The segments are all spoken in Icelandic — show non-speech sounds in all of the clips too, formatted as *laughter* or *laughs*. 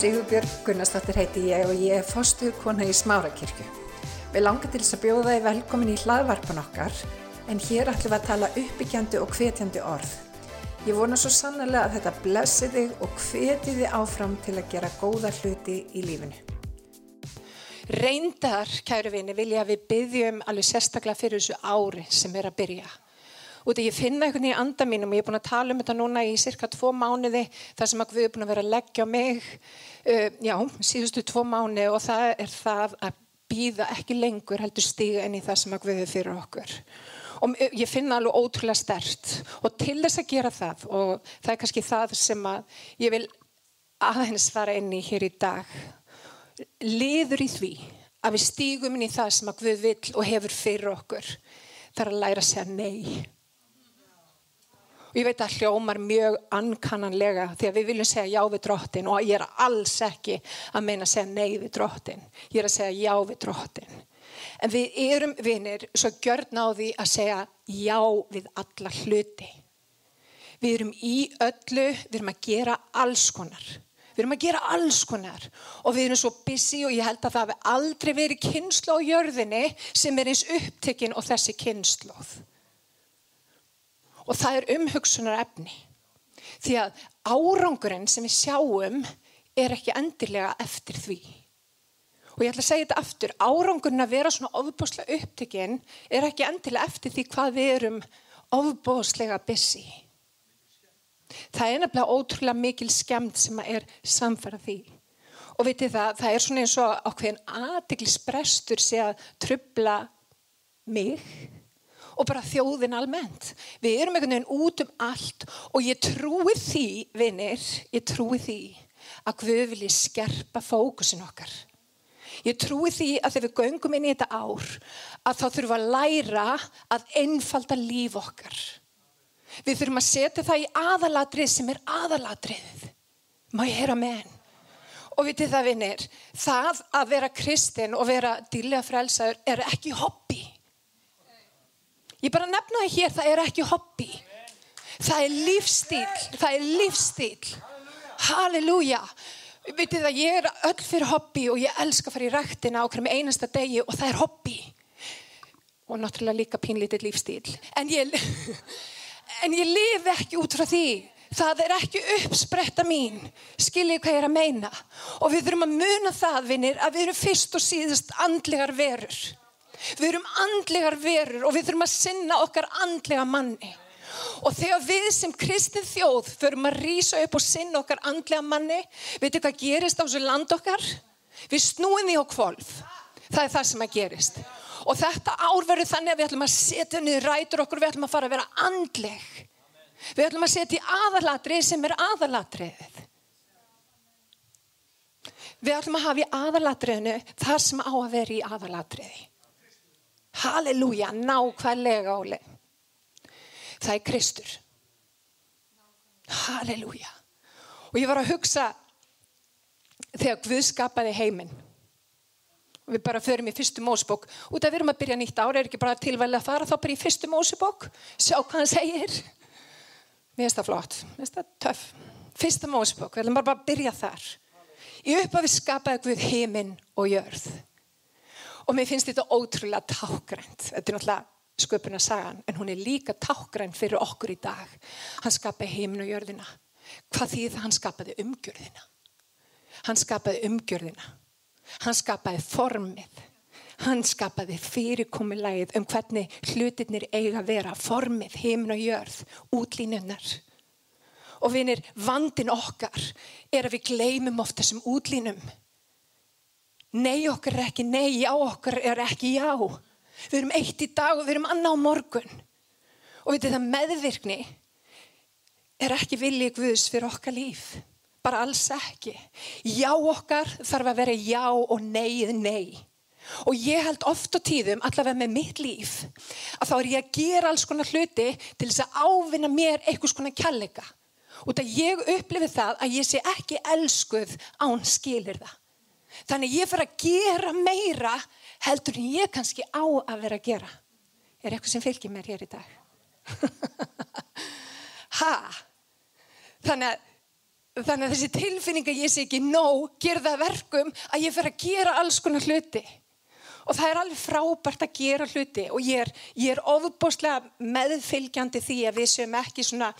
Sigurbjörg Gunnarsdóttir heiti ég og ég er fostuð kona í Smárakirkju. Við langar til þess að bjóða þið velkomin í hlaðvarpan okkar en hér ætlum við að tala uppbyggjandi og hvetjandi orð. Ég vona svo sannlega að þetta blessi þig og hveti þið áfram til að gera góða hluti í lífinu. Reyndar, kæru vini, vil ég að við byggjum alveg sérstaklega fyrir þessu ári sem er að byrja. Og þegar ég finna einhvern veginn í anda mínum og ég er búin að tala um þetta núna í cirka tvo mánuði þar sem að við erum búin að vera að leggja mig, uh, já, síðustu tvo mánuði og það er það að býða ekki lengur heldur stiga inn í það sem að erum fyrir okkur. Og ég finna alveg ótrúlega stert og til þess að gera það og það er kannski það sem að ég vil aðeins fara inn í hér í dag, liður í því að við stígum inn í það sem að við vil og hefur fyrir okkur, þar að læra að segja nei. Og ég veit að hljómar mjög ankannanlega því að við viljum segja já við drottin og ég er alls ekki að meina að segja nei við drottin. Ég er að segja já við drottin. En við erum vinir svo gjörn á því að segja já við alla hluti. Við erum í öllu, við erum að gera alls konar. Við erum að gera alls konar og við erum svo busy og ég held að það hefur aldrei verið kynslu á jörðinni sem er eins upptekinn og þessi kynsluð og það er umhugsunar efni. Því að árangurinn sem við sjáum er ekki endilega eftir því. Og ég ætla að segja þetta aftur, árangurinn að vera svona ofbóslega upptikinn er ekki endilega eftir því hvað við erum ofbóslega busy. Það er nefnilega ótrúlega mikil skemmt sem er samfara því. Og vitið það, það er svona eins og ákveðin aðdeglisbrestur sé að trubla mig og bara þjóðin almennt. Við erum einhvern veginn út um allt og ég trúi því, vinnir, ég trúi því að Guð vilji skerpa fókusin okkar. Ég trúi því að þegar við göngum inn í þetta ár að þá þurfum að læra að einfalda líf okkar. Við þurfum að setja það í aðalatrið sem er aðalatriðið. Má ég heyra með henn? Og vitið það vinnir, það að vera kristin og vera dýrlega frelsaður er ekki hobby. Ég bara nefna það hér, það er ekki hobby. Það er lífstíl, það er lífstíl. Halleluja. Vitið það, ég er öll fyrir hobby og ég elska að fara í rættina okkur með einasta degi og það er hobby. Og náttúrulega líka pínlítið lífstíl. En ég, *laughs* en ég lifi ekki út frá því. Það er ekki uppspretta mín. Skiljið hvað ég er að meina. Og við þurfum að muna það, vinnir, að við erum fyrst og síðast andlegar verur. Við erum andlegar verur og við þurfum að sinna okkar andlega manni. Og þegar við sem kristin þjóð förum að rýsa upp og sinna okkar andlega manni, veitu hvað gerist á þessu land okkar? Við snúum því á kvolf. Það er það sem að gerist. Og þetta ár verður þannig að við ætlum að setja niður rætur okkur, við ætlum að fara að vera andleg. Við ætlum að setja í aðalatrið sem er aðalatriðið. Við ætlum að hafa í aðalatriðinu þar sem á að vera í aðalatriði. Halleluja, nákvæmlega áli. Það er Kristur. Halleluja. Og ég var að hugsa þegar Guð skapaði heiminn. Við bara förum í fyrstu mósbók. Út af við erum að byrja nýtt ára, er ekki bara tilvæglega að fara þá bara í fyrstu mósbók. Sjá hvað hann segir. Mér finnst það flott, mér finnst það töff. Fyrsta mósbók, við ætlum bara að byrja þar. Í upphafi skapaði Guð heiminn og jörð og mér finnst þetta ótrúlega tákgrænt þetta er náttúrulega sköpuna sagan en hún er líka tákgrænt fyrir okkur í dag. Hann skapaði heiminn og jörðina. Hvað því það? Hann skapaði umgjörðina. Hann skapaði umgjörðina. Hann skapaði formið. Hann skapaði fyrirkomulegið um hvernig hlutinir eiga að vera. Formið, heiminn og jörð útlínunnar og vinir, vandin okkar er að við gleymum oft þessum útlínum Nei okkar er ekki nei, já okkar er ekki já. Við erum eitt í dag og við erum annað á morgun. Og við þetta meðvirkni er ekki viljið Guðs fyrir okkar líf. Bara alls ekki. Já okkar þarf að vera já og neið nei. Og ég held oft á tíðum, allavega með mitt líf, að þá er ég að gera alls konar hluti til þess að ávinna mér einhvers konar kjallega. Og það ég upplifi það að ég sé ekki elskuð án skilir það. Þannig ég fyrir að gera meira heldur en ég kannski á að vera að gera. Er eitthvað sem fylgir mér hér í dag? *laughs* ha! Þannig að þannig að þessi tilfinning að ég sé ekki nóg, gera það verkum að ég fer að gera alls konar hluti. Og það er alveg frábært að gera hluti og ég er, er ofubóslega meðfylgjandi því að við séum ekki svona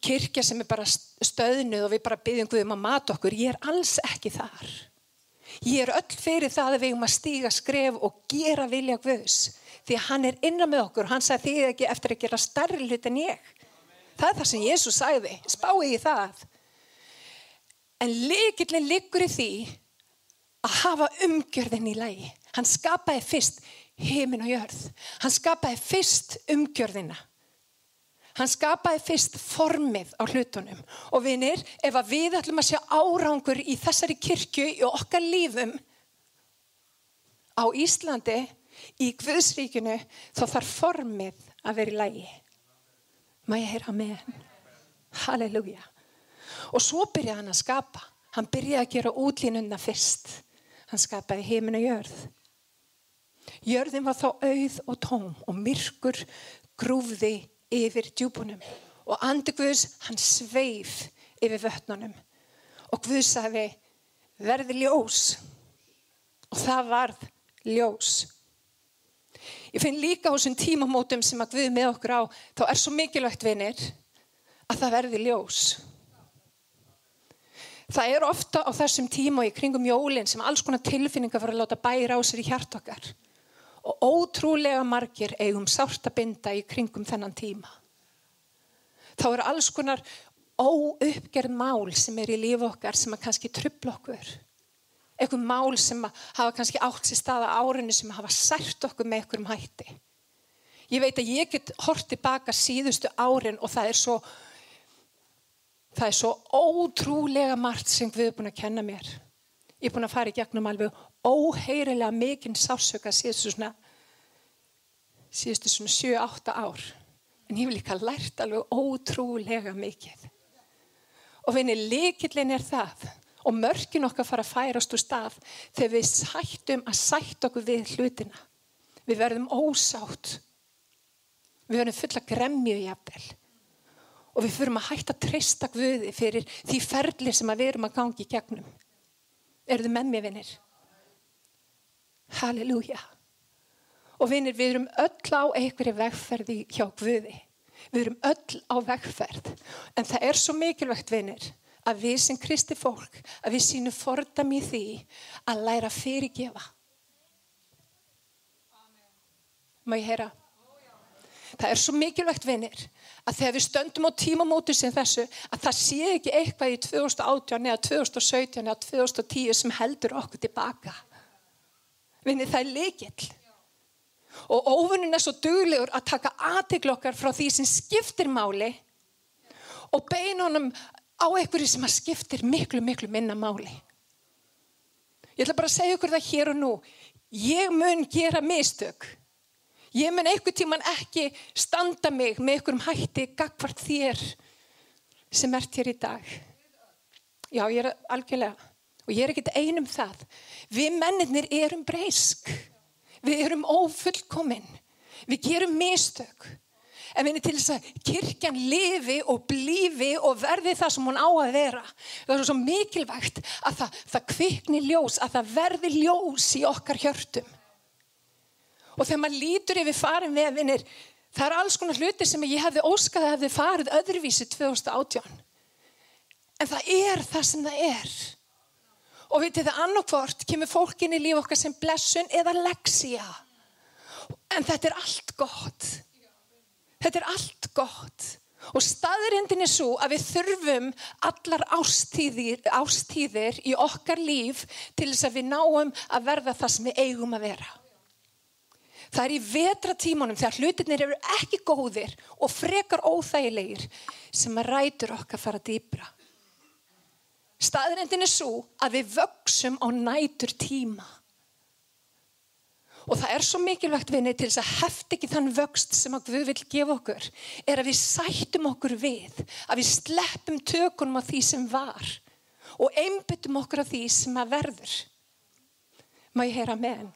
kirkja sem er bara stöðnuð og við bara byggjum Guðum að mata okkur. Ég er alls ekki þar. Ég er öll fyrir það að við um að stíga skref og gera vilja Guðs því að hann er innan með okkur hann sagði því ekki eftir að gera starri hlut en ég. Það er það sem Jésús sagði, spái í það. En líkillin liggur í því að hafa umgjörðin í lægi. Hann skapaði fyrst heimin og jörð. Hann skapaði fyrst umgjörðina. Hann skapaði fyrst formið á hlutunum. Og vinir, ef við ætlum að sjá árangur í þessari kirkju í okkar lífum á Íslandi, í Guðsríkinu, þá þarf formið að vera í lægi. Má ég heyra með henn? Halleluja. Og svo byrjaði hann að skapa. Hann byrjaði að gera útlínuna fyrst. Hann skapaði heiminn og jörð. Jörðin var þá auð og tóm og myrkur grúfði yfir djúbunum. Og andi Guðs, hann sveif yfir vötnunum. Og Guð sagði, verði ljós. Og það varð ljós. Ég finn líka á þessum tímamótum sem að við með okkur á, þá er svo mikilvægt vinir að það verði ljós. Það er ofta á þessum tíma og í kringum jólinn sem alls konar tilfinningar fyrir að láta bæra á sér í hjart okkar. Og ótrúlega margir eigum sárt að binda í kringum þennan tíma. Þá eru alls konar óuppgerð mál sem er í líf okkar sem að kannski trubla okkur eitthvað mál sem hafa kannski átt sér staða árinu sem hafa sært okkur með einhverjum hætti. Ég veit að ég get hort tilbaka síðustu árin og það er svo það er svo ótrúlega margt sem við erum búin að kenna mér. Ég er búin að fara í gegnum alveg óheirilega mikinn sásöka síðustu svona síðustu svona 7-8 ár. En ég hef líka lært alveg ótrúlega mikið. Og vinni, likillin er það og mörkin okkar fara að færast úr stað þegar við sættum að sætt okkur við hlutina. Við verðum ósátt. Við verðum fulla gremmju í jafnvel. Og við fyrum að hætta að treysta Guði fyrir því ferli sem við erum að gangi í gegnum. Er þið með mér, vinnir? Halleluja. Og vinnir, við erum öll á einhverju vegferði hjá Guði. Við erum öll á vegferð. En það er svo mikilvægt, vinnir, að við sem kristi fólk, að við sínum fordam í því að læra fyrirgefa. Má ég heyra? Það er svo mikilvægt vinnir að þegar við stöndum á tímamótu sem þessu að það sé ekki eitthvað í 2018 eða 2017 eða 2010 sem heldur okkur tilbaka. Vinnir það er leikill. Og óvunin er svo duglegur að taka aðtegl okkar frá því sem skiptir máli og beina honum á einhverju sem skiptir miklu, miklu minna máli. Ég ætla bara að segja ykkur það hér og nú. Ég mun gera mistök. Ég mun einhver tíman ekki standa mig með einhverjum hætti gagvart þér sem ert hér í dag. Já, ég er algjörlega. Og ég er ekkit einum það. Við mennir erum breysk. Við erum ófullkominn. Við gerum mistök en við erum til þess að kirkjan lifi og blífi og verði það sem hún á að vera. Það er svo mikilvægt að það, það kvikni ljós, að það verði ljós í okkar hjörtum. Og þegar maður lítur yfir farin við að vinir, það er alls konar hluti sem ég hefði óskað að hefði farið öðruvísi 2018. En það er það sem það er. Og vitið það annarkvort kemur fólkin í líf okkar sem blessun eða leksja. En þetta er allt gott. Þetta er allt gott. Og staðurindin er svo að við þurfum allar ástíðir, ástíðir í okkar líf til þess að við náum að verða það sem við eigum að vera. Það er í vetratímanum þegar hlutinir eru ekki góðir og frekar óþægilegir sem að rætur okkar fara dýbra. Staðurindin er svo að við vöksum á nætur tíma. Og það er svo mikilvægt vinni til þess að heft ekki þann vöxt sem að Guð vil gefa okkur er að við sættum okkur við, að við sleppum tökunum á því sem var og einbyttum okkur á því sem að verður. Má ég heyra með henn?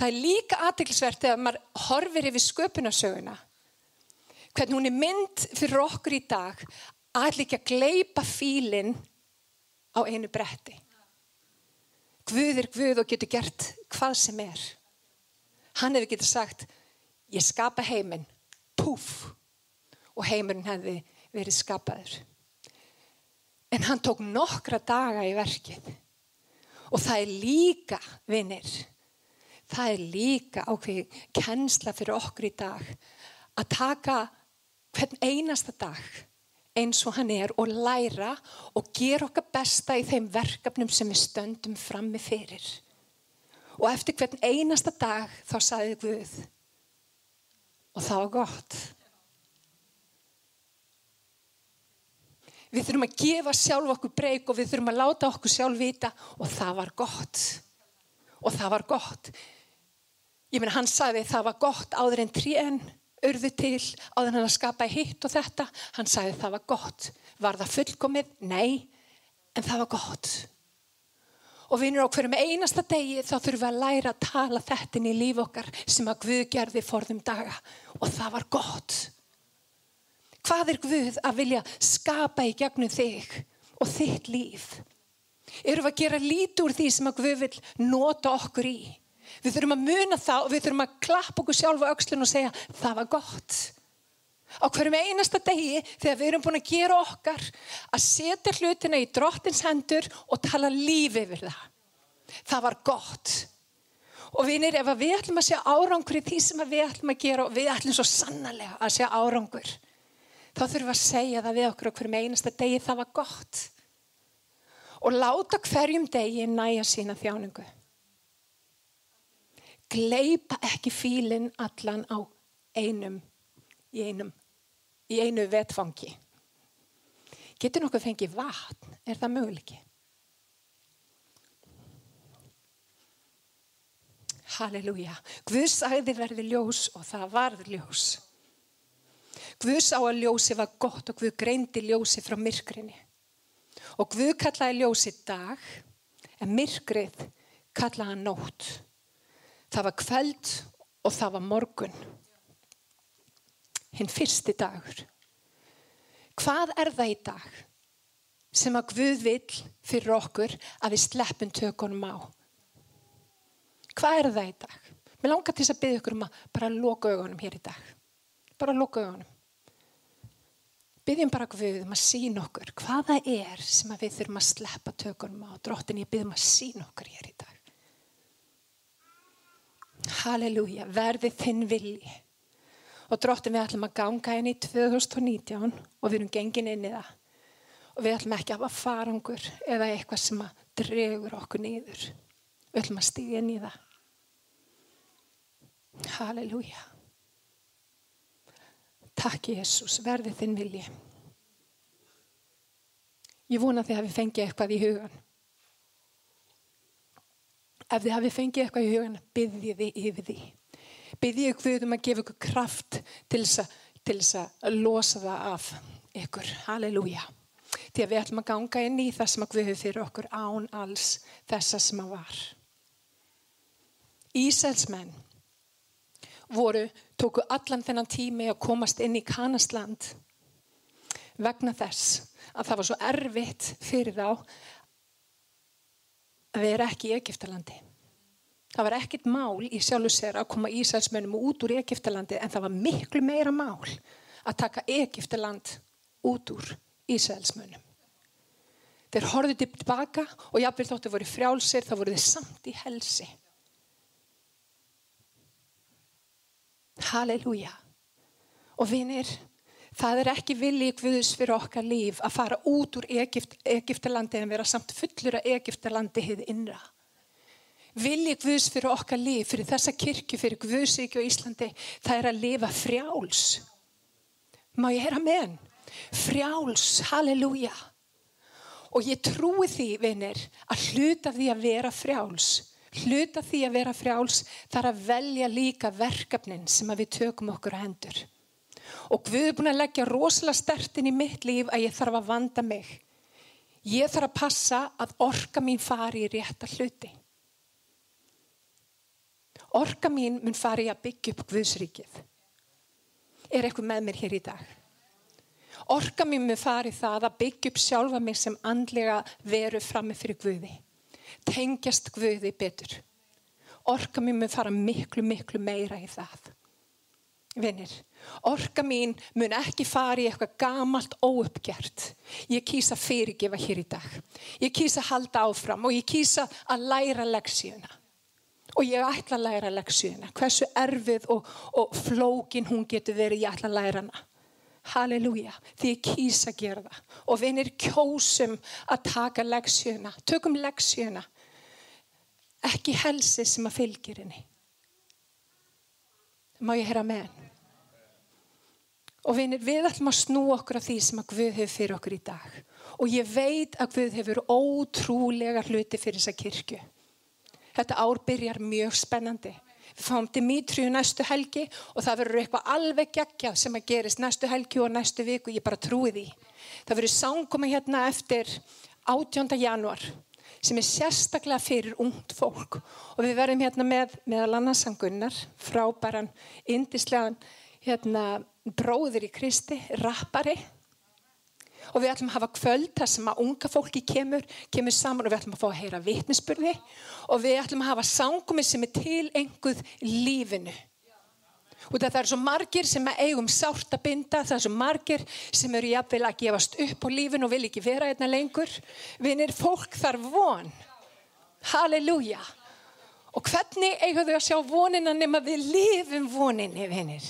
Það er líka aðtilsvert þegar maður horfir yfir sköpunarsöguna. Hvernig hún er mynd fyrir okkur í dag ætla ekki að gleipa fílinn á einu bretti. Guð er Guð og getur gert hvað sem er. Hann hefur getið sagt, ég skapa heiminn, púf, og heiminn hefði verið skapaður. En hann tók nokkra daga í verkið. Og það er líka, vinnir, það er líka ákveði kennsla fyrir okkur í dag að taka hvern einasta dag eins og hann er og læra og gera okkar besta í þeim verkefnum sem við stöndum frammi fyrir. Og eftir hvern einasta dag þá saði Guð og það var gott. Við þurfum að gefa sjálf okkur breyk og við þurfum að láta okkur sjálf vita og það var gott. Og það var gott. Ég meina, hann sagði það var gott áður en trén urðu til áður en hann að skapa hitt og þetta. Hann sagði það var gott. Var það fullkomið? Nei, en það var gott. Og vinur á hverjum einasta degi þá þurfum við að læra að tala þetta inn í líf okkar sem að Guð gerði forðum daga. Og það var gott. Hvað er Guð að vilja skapa í gegnum þig og þitt líf? Erum við að gera lít úr því sem að Guð vil nota okkur í? Við þurfum að muna það og við þurfum að klappa okkur sjálf á aukslun og segja það var gott. Á hverjum einasta degi þegar við erum búin að gera okkar að setja hlutina í drottins hendur og tala lífi yfir það. Það var gott. Og vinir, ef við ætlum að segja árangur í því sem við ætlum að gera og við ætlum svo sannlega að segja árangur þá þurfum við að segja það við okkur okkur með einasta degi það var gott og láta hverjum degi næja sína þjáningu gleipa ekki fílinn allan á einum í einum í einu vetfangi. Getur nokkuð fengið vatn? Er það möguleiki? Halleluja. Guð sagði verði ljós og það varð ljós. Guð sá að ljósi var gott og Guð greindi ljósi frá myrkrinni. Og Guð kallaði ljósi dag, en myrkrið kallaði hann nótt. Það var kveld og það var morgun. Hinn fyrsti dagur. Hvað er það í dag sem að Guð vil fyrir okkur að við sleppum tökunum á? Hvað er það í dag? Mér langar til að byggja ykkur um að bara loka augunum hér í dag. Bara loka augunum byggjum bara Guð um að sína okkur hvaða er sem við þurfum að sleppa tökunum á. Drottin ég byggjum að sína okkur hér í dag. Halleluja, verði þinn vilji. Og drottin við ætlum að ganga inn í 2019 og við erum gengin inn í það. Og við ætlum ekki að hafa farangur eða eitthvað sem að dregur okkur niður. Við ætlum að stíða inn í það. Halleluja. Takk Jésús, verði þinn vilji. Ég vona að þið hafi fengið eitthvað í hugan. Ef þið hafi fengið eitthvað í hugan, byggjið þið yfir því. Byggjið ykkur um að gefa ykkur kraft til þess að losa það af ykkur. Halleluja. Því að við ætlum að ganga inn í það sem að höfum fyrir okkur án alls þessa sem að var. Ísælsmenn voru, tóku allan þennan tími að komast inn í Kanasland vegna þess að það var svo erfitt fyrir þá að vera ekki í Egiptalandi. Það var ekkit mál í sjálfu sér að koma Ísælsmennum út úr Egiptalandi en það var miklu meira mál að taka Egiptaland út úr Ísælsmennum. Þeir horfið tilbaka og jáfnveg þóttu voru frjálsir þá voru þeir samt í helsi. Halleluja. Og vinir, það er ekki vilji Guðs fyrir okkar líf að fara út úr Egypt, Egyptalandi en vera samt fullur að Egyptalandi hefði innra. Vilji Guðs fyrir okkar líf, fyrir þessa kirkju, fyrir Guðsíki og Íslandi, það er að lifa frjáls. Má ég hera með henn? Frjáls, halleluja. Og ég trúi því, vinir, að hluta því að vera frjáls hluta því að vera frjáls þar að velja líka verkefnin sem að við tökum okkur að hendur. Og Guð er búin að leggja rosalega stertin í mitt líf að ég þarf að vanda mig. Ég þarf að passa að orka mín fari í rétta hluti. Orka mín mun fari að byggja upp Guðsríkið. Er eitthvað með mér hér í dag? Orka mér með farið það að byggja upp sjálfa mig sem andlega veru frammi fyrir Guði. Tengjast Guði betur. Orka mér með fara miklu, miklu meira í það. Vinnir, orka mín mun ekki fara í eitthvað gamalt óuppgjert. Ég kýsa fyrirgefa hér í dag. Ég kýsa halda áfram og ég kýsa að læra leksíuna. Og ég ætla að læra leksíuna. Hversu erfið og, og flókin hún getur verið, ég ætla að læra hana. Halleluja, því ég kýsa að gera það. Og vinnir kjósum að taka leksíuna. Tökum leksíuna. Ekki helsi sem að fylgir henni. Má ég heyra með henn? Og vinir, við ætlum að snú okkur af því sem að Guð hefur fyrir okkur í dag. Og ég veit að Guð hefur ótrúlega hluti fyrir þessa kirkju. Þetta ár byrjar mjög spennandi. Við fáum Dimitri næstu helgi og það verður eitthvað alveg geggjað sem að gerist næstu helgi og næstu viku. Ég bara trúi því. Það verður sangkoma hérna eftir 18. januar sem er sérstaklega fyrir ungt fólk. Og við verðum hérna með meðal annarsangunnar, frábæran, indislegan, hérna bróður í Kristi, rappari og við ætlum að hafa kvöld þar sem að unga fólki kemur, kemur saman og við ætlum að fá að heyra vitnisspurði og við ætlum að hafa sangumi sem er til einhverð lífinu. Og það er svo margir sem er eigum sárt að binda, það er svo margir sem eru jafnvel að gefast upp á lífinu og vil ekki vera einna lengur. Vinir, fólk þarf von. Halleluja. Og hvernig eigum þau að sjá vonina nema við lifum voninni, vinir?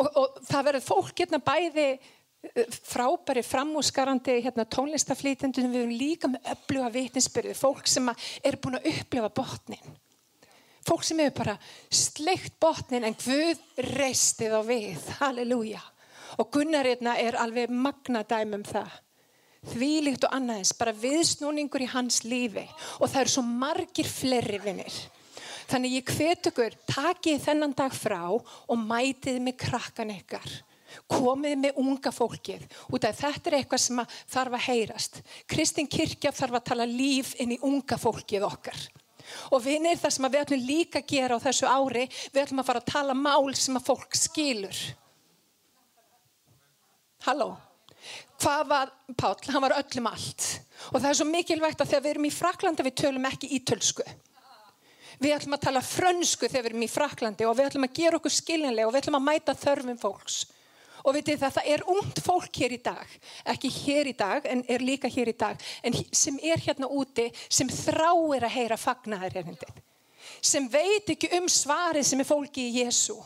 Og, og það verður fólk hérna bæði eh, frábæri framúsgarandi hérna, tónlistaflýtendunum við erum líka með öfluga vitninsbyrði fólk sem er búin að upplifa botnin. Fólk sem hefur bara sleikt botnin en Guð reistið á við. Halleluja. Og Gunnar hérna er alveg magnadæmum það. Þvílíkt og annaðins bara viðsnúningur í hans lífi. Og það eru svo margir fleiri vinnir Þannig ég hvet ykkur, takið þennan dag frá og mætið með krakkan ykkar. Komið með unga fólkið. Út af þetta er eitthvað sem þarf að heyrast. Kristin Kirkja þarf að tala líf inn í unga fólkið okkar. Og vinir það sem við ætlum líka að gera á þessu ári, við ætlum að fara að tala mál sem að fólk skilur. Halló? Hvað var Páll? Hann var öllum allt. Og það er svo mikilvægt að þegar við erum í Fraklanda við tölum ekki ítölsku. Við ætlum að tala frönsku þegar við erum í Fraklandi og við ætlum að gera okkur skiljanlega og við ætlum að mæta þörfum fólks. Og við veitum það, það er ungt fólk hér í dag, ekki hér í dag en er líka hér í dag, en sem er hérna úti sem þráir að heyra fagnaðarherindin. Sem veit ekki um svarið sem er fólki í Jésu.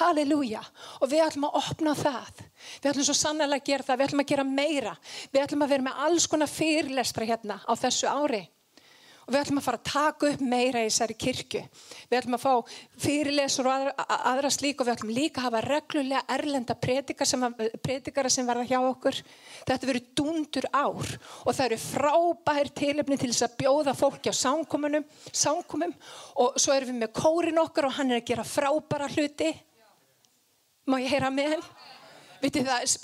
Halleluja. Og við ætlum að opna það. Við ætlum svo sannlega að gera það, við ætlum að gera meira. Við ætlum að vera með alls konar fyrirlestra hérna á þessu ári og við ætlum að fara að taka upp meira í þessari kirkju. Við ætlum að fá fyrirlesur og aðra, aðra slík og við ætlum líka að hafa reglulega erlenda predikara sem, predikara sem verða hjá okkur. Þetta verður dundur ár og það eru frábær tilöfni til þess að bjóða fólki á sánkumum og svo erum við með kórin okkar og hann er að gera frábæra hluti. Má ég heyra með henn? Vitið það,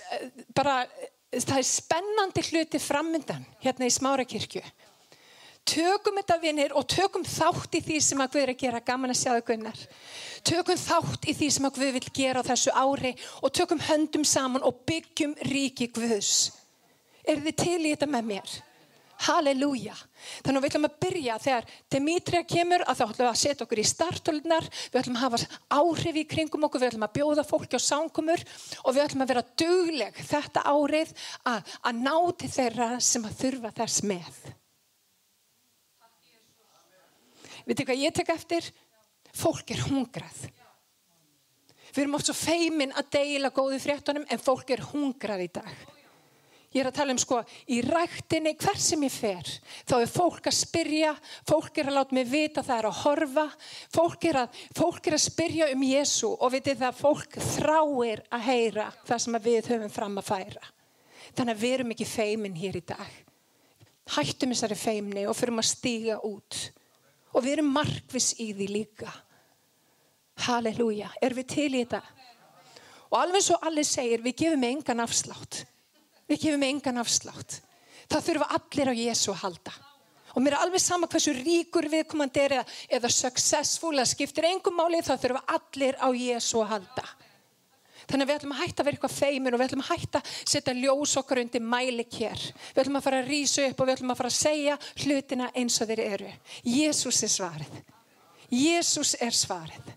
bara, það er spennandi hluti framöndan hérna í Smárakirkju tökum þetta vinnir og tökum þátt í því sem að Guð er að gera. Gaman að sjá þau gunnar. Tökum þátt í því sem að Guð vil gera á þessu ári og tökum höndum saman og byggjum ríki Guðs. Er þið til í þetta með mér? Halleluja. Þannig að við ætlum að byrja þegar Demetria kemur að þá ætlum við að setja okkur í startöldnar, við ætlum að hafa áhrif í kringum okkur, við ætlum að bjóða fólki á sánkumur og við ætlum að vera dugleg þetta árið að, að ná til þeirra sem að þurfa þess með. Vitið hvað ég tek eftir? Fólk er hungrað. Við erum oft svo feimin að deila góðu fréttunum en fólk er hungrað í dag. Ég er að tala um sko í rættinni hver sem ég fer. Þá er fólk að spyrja, fólk er að láta mig vita það er að horfa, fólk er að, fólk er að spyrja um Jésu og vitið það fólk þráir að heyra það sem við höfum fram að færa. Þannig að við erum ekki feimin hér í dag. Hættum þessari feimni og fyrir að stíga út og við erum markvis í því líka. Halleluja, er við til í þetta? Og alveg svo allir segir við gefum engan afslátt. Við gefum engan afslátt. Það þurfa allir á Jésu að halda. Og mér er alveg sama hversu ríkur viðkomandi er eða, eða successful að skiptir engum máli það þurfa allir á Jésu að halda Þannig að við ætlum að hætta að vera eitthvað feimin og við ætlum að hætta að setja ljós okkar undir mæli kér. Við ætlum að fara að rýsa upp og við ætlum að fara að segja hlutina eins og þeir eru. Jésús er svarið. Jésús er svarið.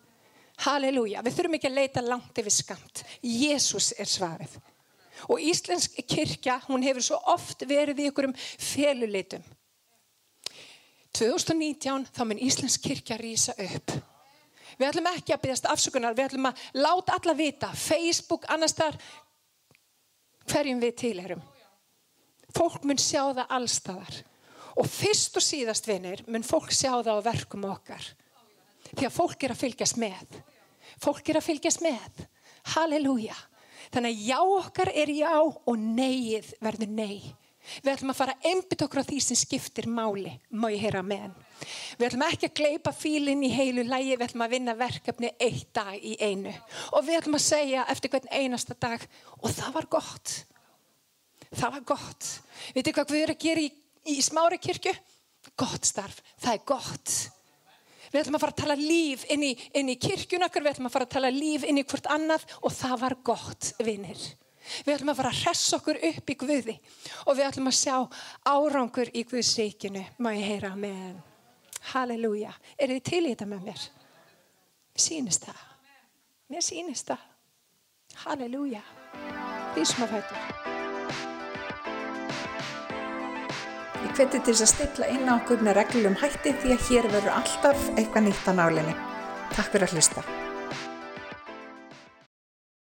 Halleluja. Við þurfum ekki að leita langt yfir skamt. Jésús er svarið. Og Íslensk kirkja, hún hefur svo oft verið í ykkurum feluleitum. 2019 þá mun Íslensk kirkja rýsa upp. Við ætlum ekki að byggjast afsökunar, við ætlum að láta alla vita, Facebook, annars þar, hverjum við tilerum. Fólk mun sjá það allstaðar. Og fyrst og síðast vinir mun fólk sjá það á verkum okkar. Því að fólk er að fylgjast með. Fólk er að fylgjast með. Halleluja. Þannig að já okkar er já og neið verður nei. Við ætlum að fara að einbita okkur á því sem skiptir máli, má ég heyra með hann. Við ætlum ekki að gleipa fílinn í heilu lægi, við ætlum að vinna verkefni eitt dag í einu. Og við ætlum að segja eftir hvern einasta dag, og það var gott. Það var gott. Vitið hvað við erum að gera í, í smári kirkju? Gott starf, það er gott. Við ætlum að fara að tala líf inn í, í kirkjun okkur, við ætlum að fara að tala líf inn í hvort annað og það var gott, vinnir. Við ætlum að fara að hressa okkur upp í Guði og við ætlum að sjá árangur í Guðsríkinu. Má ég heyra með Halleluja. Er þið til í þetta með mér? Sýnist það? Mér sýnist það. Halleluja. Því sem að fættur. Ég hveti til þess að stilla inn á okkur með reglum hætti því að hér verður alltaf eitthvað nýtt á nálinni. Takk fyrir að hlusta.